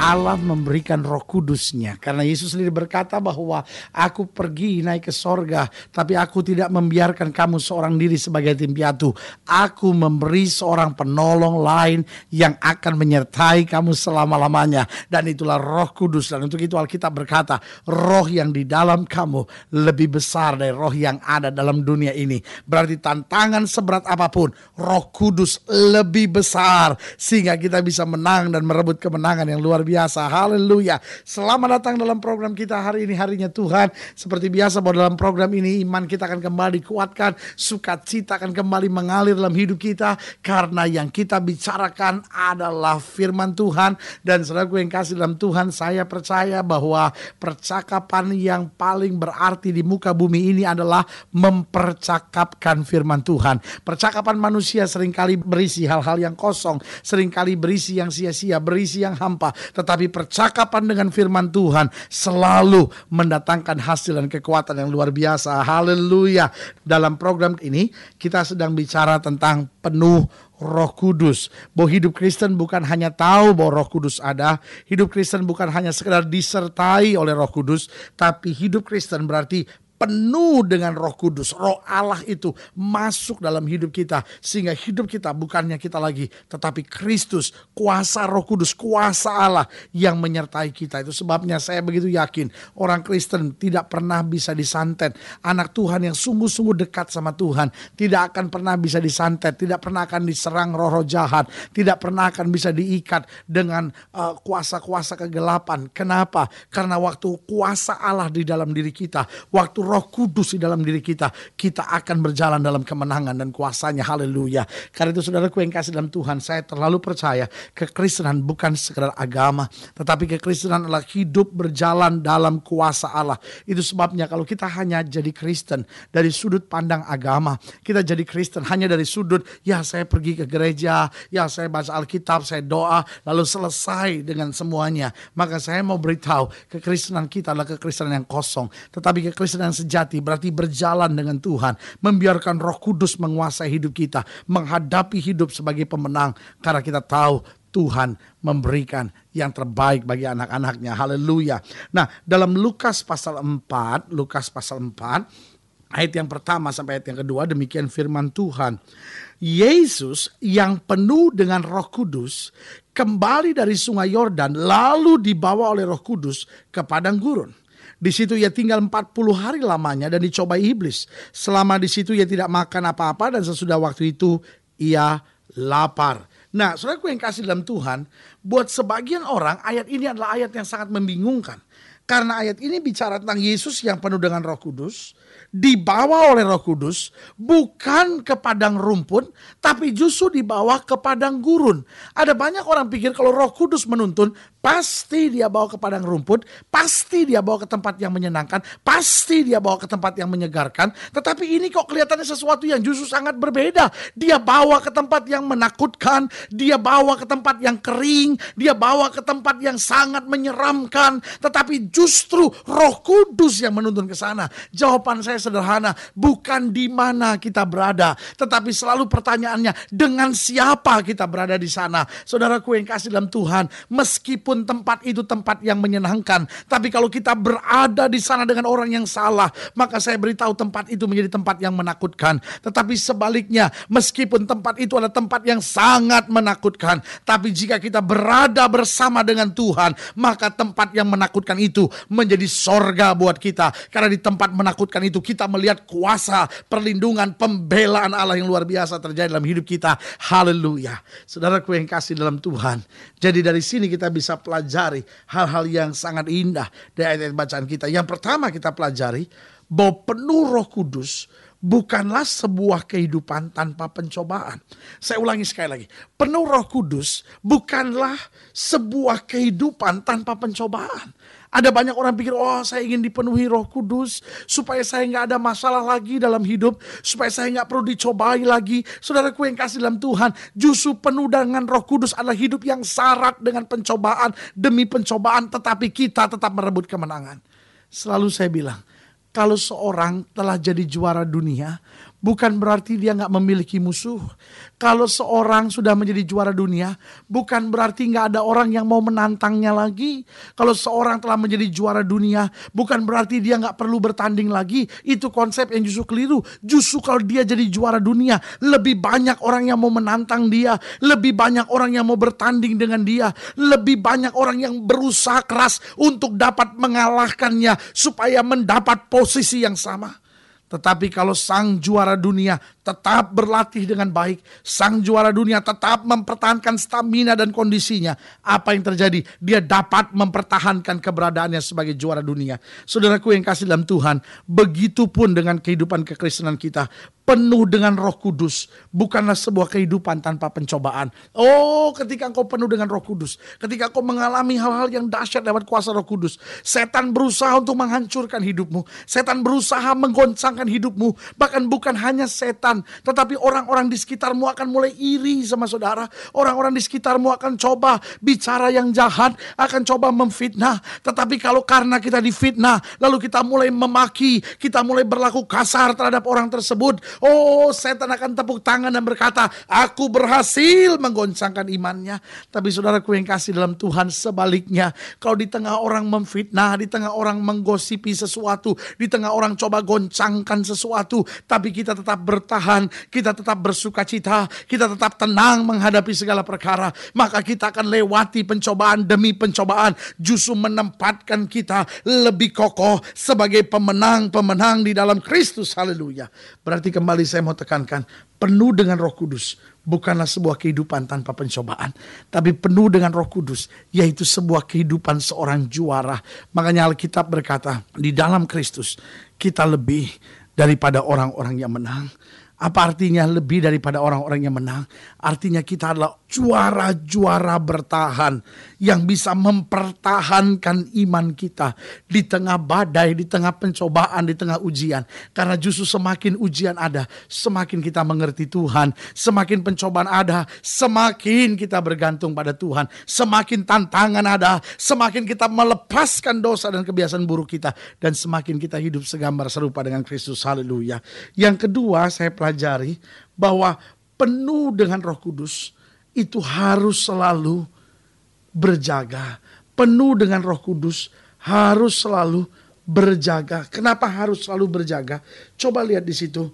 Allah memberikan roh kudusnya. Karena Yesus sendiri berkata bahwa aku pergi naik ke sorga. Tapi aku tidak membiarkan kamu seorang diri sebagai tim piatu. Aku memberi seorang penolong lain yang akan menyertai kamu selama-lamanya. Dan itulah roh kudus. Dan untuk itu Alkitab berkata roh yang di dalam kamu lebih besar dari roh yang ada dalam dunia ini. Berarti tantangan seberat apa pun roh kudus lebih besar. Sehingga kita bisa menang dan merebut kemenangan yang luar biasa biasa. Haleluya. Selamat datang dalam program kita hari ini harinya Tuhan. Seperti biasa bahwa dalam program ini iman kita akan kembali dikuatkan, sukacita akan kembali mengalir dalam hidup kita karena yang kita bicarakan adalah firman Tuhan dan saudaraku yang kasih dalam Tuhan, saya percaya bahwa percakapan yang paling berarti di muka bumi ini adalah mempercakapkan firman Tuhan. Percakapan manusia sering kali berisi hal-hal yang kosong, sering kali berisi yang sia-sia, berisi yang hampa tetapi percakapan dengan firman Tuhan selalu mendatangkan hasil dan kekuatan yang luar biasa. Haleluya. Dalam program ini kita sedang bicara tentang penuh Roh Kudus. Bahwa hidup Kristen bukan hanya tahu bahwa Roh Kudus ada, hidup Kristen bukan hanya sekedar disertai oleh Roh Kudus, tapi hidup Kristen berarti penuh dengan roh kudus. Roh Allah itu masuk dalam hidup kita. Sehingga hidup kita bukannya kita lagi. Tetapi Kristus, kuasa roh kudus, kuasa Allah yang menyertai kita. Itu sebabnya saya begitu yakin orang Kristen tidak pernah bisa disantet. Anak Tuhan yang sungguh-sungguh dekat sama Tuhan. Tidak akan pernah bisa disantet. Tidak pernah akan diserang roh-roh jahat. Tidak pernah akan bisa diikat dengan uh, kuasa-kuasa kegelapan. Kenapa? Karena waktu kuasa Allah di dalam diri kita. Waktu roh kudus di dalam diri kita, kita akan berjalan dalam kemenangan dan kuasanya. Haleluya. Karena itu saudaraku yang kasih dalam Tuhan, saya terlalu percaya kekristenan bukan sekedar agama, tetapi kekristenan adalah hidup berjalan dalam kuasa Allah. Itu sebabnya kalau kita hanya jadi Kristen dari sudut pandang agama, kita jadi Kristen hanya dari sudut, ya saya pergi ke gereja, ya saya baca Alkitab, saya doa, lalu selesai dengan semuanya. Maka saya mau beritahu, kekristenan kita adalah kekristenan yang kosong. Tetapi kekristenan sejati berarti berjalan dengan Tuhan, membiarkan Roh Kudus menguasai hidup kita, menghadapi hidup sebagai pemenang karena kita tahu Tuhan memberikan yang terbaik bagi anak-anaknya. Haleluya. Nah, dalam Lukas pasal 4, Lukas pasal 4 ayat yang pertama sampai ayat yang kedua demikian firman Tuhan. Yesus yang penuh dengan Roh Kudus kembali dari Sungai Yordan lalu dibawa oleh Roh Kudus ke padang gurun. Di situ ia tinggal 40 hari lamanya dan dicobai iblis. Selama di situ ia tidak makan apa-apa dan sesudah waktu itu ia lapar. Nah, saudaraku yang kasih dalam Tuhan, buat sebagian orang ayat ini adalah ayat yang sangat membingungkan. Karena ayat ini bicara tentang Yesus yang penuh dengan roh kudus, dibawa oleh Roh Kudus bukan ke padang rumput, tapi justru dibawa ke padang gurun. Ada banyak orang pikir kalau Roh Kudus menuntun, pasti dia bawa ke padang rumput, pasti dia bawa ke tempat yang menyenangkan, pasti dia bawa ke tempat yang menyegarkan. Tetapi ini kok kelihatannya sesuatu yang justru sangat berbeda. Dia bawa ke tempat yang menakutkan, dia bawa ke tempat yang kering, dia bawa ke tempat yang sangat menyeramkan. Tetapi justru Roh Kudus yang menuntun ke sana. Jawaban saya sederhana, bukan di mana kita berada, tetapi selalu pertanyaannya dengan siapa kita berada di sana. Saudaraku yang kasih dalam Tuhan, meskipun tempat itu tempat yang menyenangkan, tapi kalau kita berada di sana dengan orang yang salah, maka saya beritahu tempat itu menjadi tempat yang menakutkan. Tetapi sebaliknya, meskipun tempat itu adalah tempat yang sangat menakutkan, tapi jika kita berada bersama dengan Tuhan, maka tempat yang menakutkan itu menjadi sorga buat kita. Karena di tempat menakutkan itu kita melihat kuasa, perlindungan, pembelaan Allah yang luar biasa terjadi dalam hidup kita. Haleluya. Saudaraku yang kasih dalam Tuhan. Jadi dari sini kita bisa pelajari hal-hal yang sangat indah dari ayat-ayat bacaan kita. Yang pertama kita pelajari bahwa penuh roh kudus bukanlah sebuah kehidupan tanpa pencobaan. Saya ulangi sekali lagi. Penuh roh kudus bukanlah sebuah kehidupan tanpa pencobaan. Ada banyak orang pikir, oh saya ingin dipenuhi roh kudus. Supaya saya nggak ada masalah lagi dalam hidup. Supaya saya nggak perlu dicobai lagi. Saudaraku yang kasih dalam Tuhan. Justru penuh dengan roh kudus adalah hidup yang syarat dengan pencobaan. Demi pencobaan tetapi kita tetap merebut kemenangan. Selalu saya bilang, kalau seorang telah jadi juara dunia, bukan berarti dia nggak memiliki musuh. Kalau seorang sudah menjadi juara dunia, bukan berarti nggak ada orang yang mau menantangnya lagi. Kalau seorang telah menjadi juara dunia, bukan berarti dia nggak perlu bertanding lagi. Itu konsep yang justru keliru. Justru kalau dia jadi juara dunia, lebih banyak orang yang mau menantang dia, lebih banyak orang yang mau bertanding dengan dia, lebih banyak orang yang berusaha keras untuk dapat mengalahkannya supaya mendapat posisi yang sama. Tetapi kalau sang juara dunia tetap berlatih dengan baik, sang juara dunia tetap mempertahankan stamina dan kondisinya, apa yang terjadi? Dia dapat mempertahankan keberadaannya sebagai juara dunia. Saudaraku yang kasih dalam Tuhan, begitupun dengan kehidupan kekristenan kita penuh dengan roh kudus. Bukanlah sebuah kehidupan tanpa pencobaan. Oh ketika engkau penuh dengan roh kudus. Ketika engkau mengalami hal-hal yang dahsyat lewat kuasa roh kudus. Setan berusaha untuk menghancurkan hidupmu. Setan berusaha menggoncangkan hidupmu. Bahkan bukan hanya setan. Tetapi orang-orang di sekitarmu akan mulai iri sama saudara. Orang-orang di sekitarmu akan coba bicara yang jahat. Akan coba memfitnah. Tetapi kalau karena kita difitnah. Lalu kita mulai memaki. Kita mulai berlaku kasar terhadap orang tersebut Oh, setan akan tepuk tangan dan berkata, aku berhasil menggoncangkan imannya. Tapi saudaraku yang kasih dalam Tuhan sebaliknya. Kalau di tengah orang memfitnah, di tengah orang menggosipi sesuatu, di tengah orang coba goncangkan sesuatu. Tapi kita tetap bertahan, kita tetap bersuka cita, kita tetap tenang menghadapi segala perkara. Maka kita akan lewati pencobaan demi pencobaan. Justru menempatkan kita lebih kokoh sebagai pemenang-pemenang di dalam Kristus. Haleluya. Berarti kembali saya mau tekankan, penuh dengan roh kudus bukanlah sebuah kehidupan tanpa pencobaan. Tapi penuh dengan roh kudus, yaitu sebuah kehidupan seorang juara. Makanya Alkitab berkata, di dalam Kristus kita lebih daripada orang-orang yang menang. Apa artinya lebih daripada orang-orang yang menang? Artinya kita adalah juara-juara bertahan yang bisa mempertahankan iman kita di tengah badai, di tengah pencobaan, di tengah ujian. Karena justru semakin ujian ada, semakin kita mengerti Tuhan, semakin pencobaan ada, semakin kita bergantung pada Tuhan, semakin tantangan ada, semakin kita melepaskan dosa dan kebiasaan buruk kita dan semakin kita hidup segambar serupa dengan Kristus. Haleluya. Yang kedua, saya pelajari pelajari bahwa penuh dengan Roh Kudus itu harus selalu berjaga. Penuh dengan Roh Kudus harus selalu berjaga. Kenapa harus selalu berjaga? Coba lihat di situ.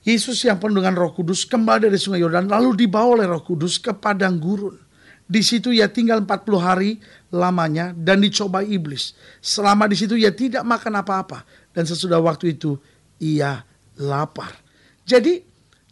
Yesus yang penuh dengan Roh Kudus kembali dari Sungai Yordan lalu dibawa oleh Roh Kudus ke padang gurun. Di situ ia tinggal 40 hari lamanya dan dicoba iblis. Selama di situ ia tidak makan apa-apa dan sesudah waktu itu ia lapar. Jadi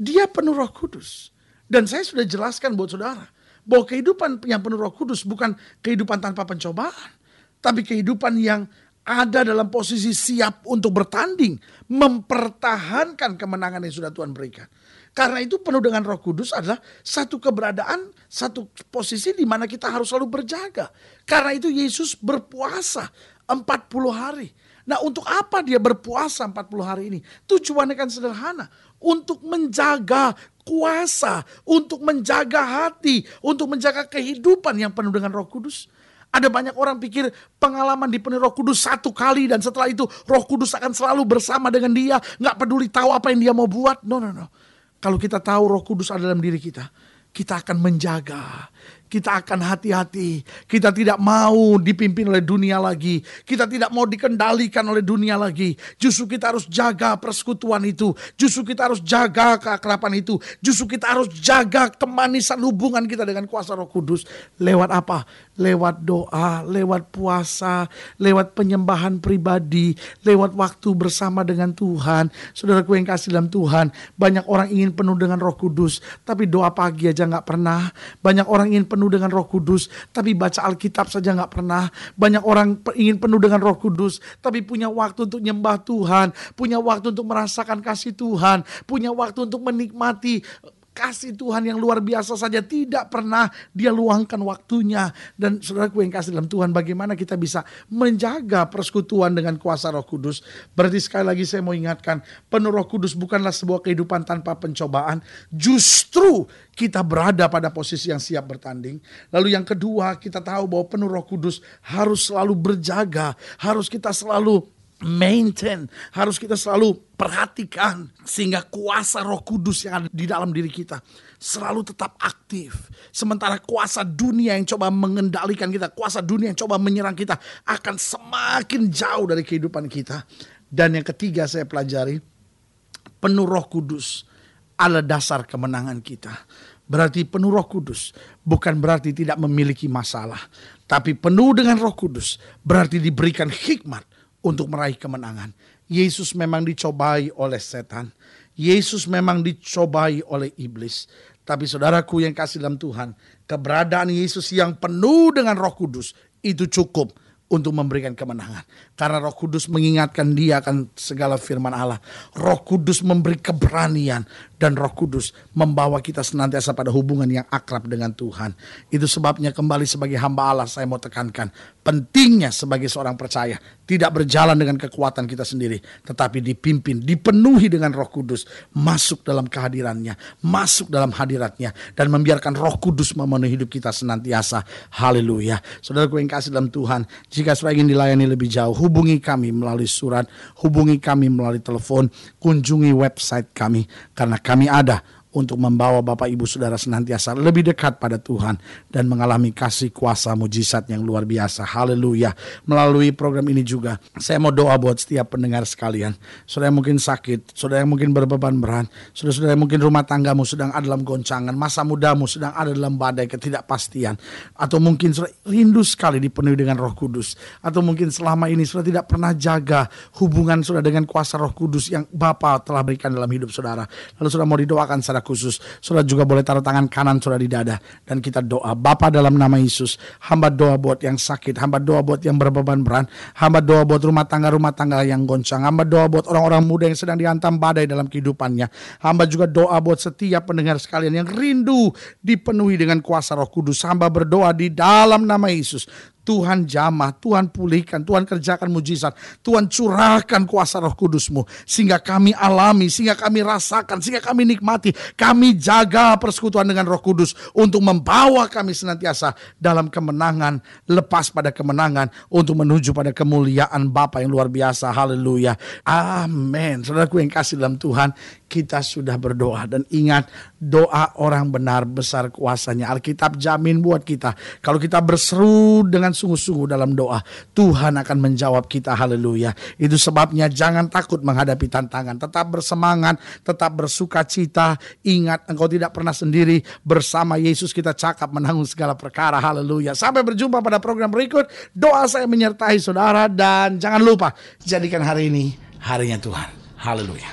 dia penuh roh kudus. Dan saya sudah jelaskan buat saudara. Bahwa kehidupan yang penuh roh kudus bukan kehidupan tanpa pencobaan. Tapi kehidupan yang ada dalam posisi siap untuk bertanding. Mempertahankan kemenangan yang sudah Tuhan berikan. Karena itu penuh dengan roh kudus adalah satu keberadaan, satu posisi di mana kita harus selalu berjaga. Karena itu Yesus berpuasa 40 hari. Nah untuk apa dia berpuasa 40 hari ini? Tujuannya kan sederhana untuk menjaga kuasa, untuk menjaga hati, untuk menjaga kehidupan yang penuh dengan Roh Kudus. Ada banyak orang pikir pengalaman dipenuhi Roh Kudus satu kali dan setelah itu Roh Kudus akan selalu bersama dengan dia, nggak peduli tahu apa yang dia mau buat. No, no, no. Kalau kita tahu Roh Kudus ada dalam diri kita, kita akan menjaga, kita akan hati-hati. Kita tidak mau dipimpin oleh dunia lagi. Kita tidak mau dikendalikan oleh dunia lagi. Justru kita harus jaga persekutuan itu. Justru kita harus jaga keakraban itu. Justru kita harus jaga kemanisan hubungan kita dengan kuasa Roh Kudus. Lewat apa? Lewat doa, lewat puasa, lewat penyembahan pribadi, lewat waktu bersama dengan Tuhan. Saudaraku yang kasih dalam Tuhan, banyak orang ingin penuh dengan Roh Kudus, tapi doa pagi aja nggak pernah. Banyak orang ingin penuh dengan Roh Kudus, tapi baca Alkitab saja nggak pernah. Banyak orang ingin penuh dengan Roh Kudus, tapi punya waktu untuk nyembah Tuhan, punya waktu untuk merasakan kasih Tuhan, punya waktu untuk menikmati kasih Tuhan yang luar biasa saja tidak pernah dia luangkan waktunya. Dan saudaraku yang kasih dalam Tuhan bagaimana kita bisa menjaga persekutuan dengan kuasa Roh Kudus? Berarti sekali lagi saya mau ingatkan penuh Roh Kudus bukanlah sebuah kehidupan tanpa pencobaan. Justru kita berada pada posisi yang siap bertanding. Lalu yang kedua kita tahu bahwa penuh Roh Kudus harus selalu berjaga. Harus kita selalu maintain, harus kita selalu perhatikan sehingga kuasa Roh Kudus yang ada di dalam diri kita selalu tetap aktif. Sementara kuasa dunia yang coba mengendalikan kita, kuasa dunia yang coba menyerang kita akan semakin jauh dari kehidupan kita. Dan yang ketiga saya pelajari, penuh Roh Kudus adalah dasar kemenangan kita. Berarti penuh Roh Kudus bukan berarti tidak memiliki masalah, tapi penuh dengan Roh Kudus berarti diberikan hikmat untuk meraih kemenangan. Yesus memang dicobai oleh setan. Yesus memang dicobai oleh iblis. Tapi saudaraku yang kasih dalam Tuhan, keberadaan Yesus yang penuh dengan roh kudus itu cukup untuk memberikan kemenangan. Karena Roh Kudus mengingatkan dia akan segala firman Allah. Roh Kudus memberi keberanian dan Roh Kudus membawa kita senantiasa pada hubungan yang akrab dengan Tuhan. Itu sebabnya kembali sebagai hamba Allah saya mau tekankan pentingnya sebagai seorang percaya tidak berjalan dengan kekuatan kita sendiri, tetapi dipimpin, dipenuhi dengan Roh Kudus, masuk dalam kehadirannya, masuk dalam hadiratnya dan membiarkan Roh Kudus memenuhi hidup kita senantiasa. Haleluya. Saudaraku yang kasih dalam Tuhan, jika saudara ingin dilayani lebih jauh, hubungi kami melalui surat, hubungi kami melalui telepon, kunjungi website kami. Karena kami ada untuk membawa Bapak Ibu Saudara senantiasa lebih dekat pada Tuhan dan mengalami kasih kuasa mujizat yang luar biasa. Haleluya. Melalui program ini juga saya mau doa buat setiap pendengar sekalian. Saudara yang mungkin sakit, saudara yang mungkin berbeban berat, saudara-saudara yang mungkin rumah tanggamu sedang ada dalam goncangan, masa mudamu sedang ada dalam badai ketidakpastian atau mungkin saudara rindu sekali dipenuhi dengan Roh Kudus atau mungkin selama ini saudara tidak pernah jaga hubungan saudara dengan kuasa Roh Kudus yang Bapa telah berikan dalam hidup saudara. Lalu saudara mau didoakan khusus. Saudara juga boleh taruh tangan kanan saudara di dada. Dan kita doa. Bapa dalam nama Yesus. Hamba doa buat yang sakit. Hamba doa buat yang berbeban berat. Hamba doa buat rumah tangga-rumah tangga yang goncang. Hamba doa buat orang-orang muda yang sedang dihantam badai dalam kehidupannya. Hamba juga doa buat setiap pendengar sekalian yang rindu dipenuhi dengan kuasa roh kudus. Hamba berdoa di dalam nama Yesus. Tuhan jamah, Tuhan pulihkan, Tuhan kerjakan mujizat, Tuhan curahkan kuasa roh kudusmu. Sehingga kami alami, sehingga kami rasakan, sehingga kami nikmati. Kami jaga persekutuan dengan roh kudus untuk membawa kami senantiasa dalam kemenangan, lepas pada kemenangan untuk menuju pada kemuliaan Bapa yang luar biasa. Haleluya. Amin. Saudaraku yang kasih dalam Tuhan, kita sudah berdoa dan ingat doa orang benar besar kuasanya. Alkitab jamin buat kita. Kalau kita berseru dengan sungguh-sungguh dalam doa, Tuhan akan menjawab kita. Haleluya. Itu sebabnya jangan takut menghadapi tantangan. Tetap bersemangat, tetap bersuka cita. Ingat engkau tidak pernah sendiri. Bersama Yesus kita cakap menanggung segala perkara. Haleluya. Sampai berjumpa pada program berikut. Doa saya menyertai saudara dan jangan lupa jadikan hari ini harinya Tuhan. Haleluya.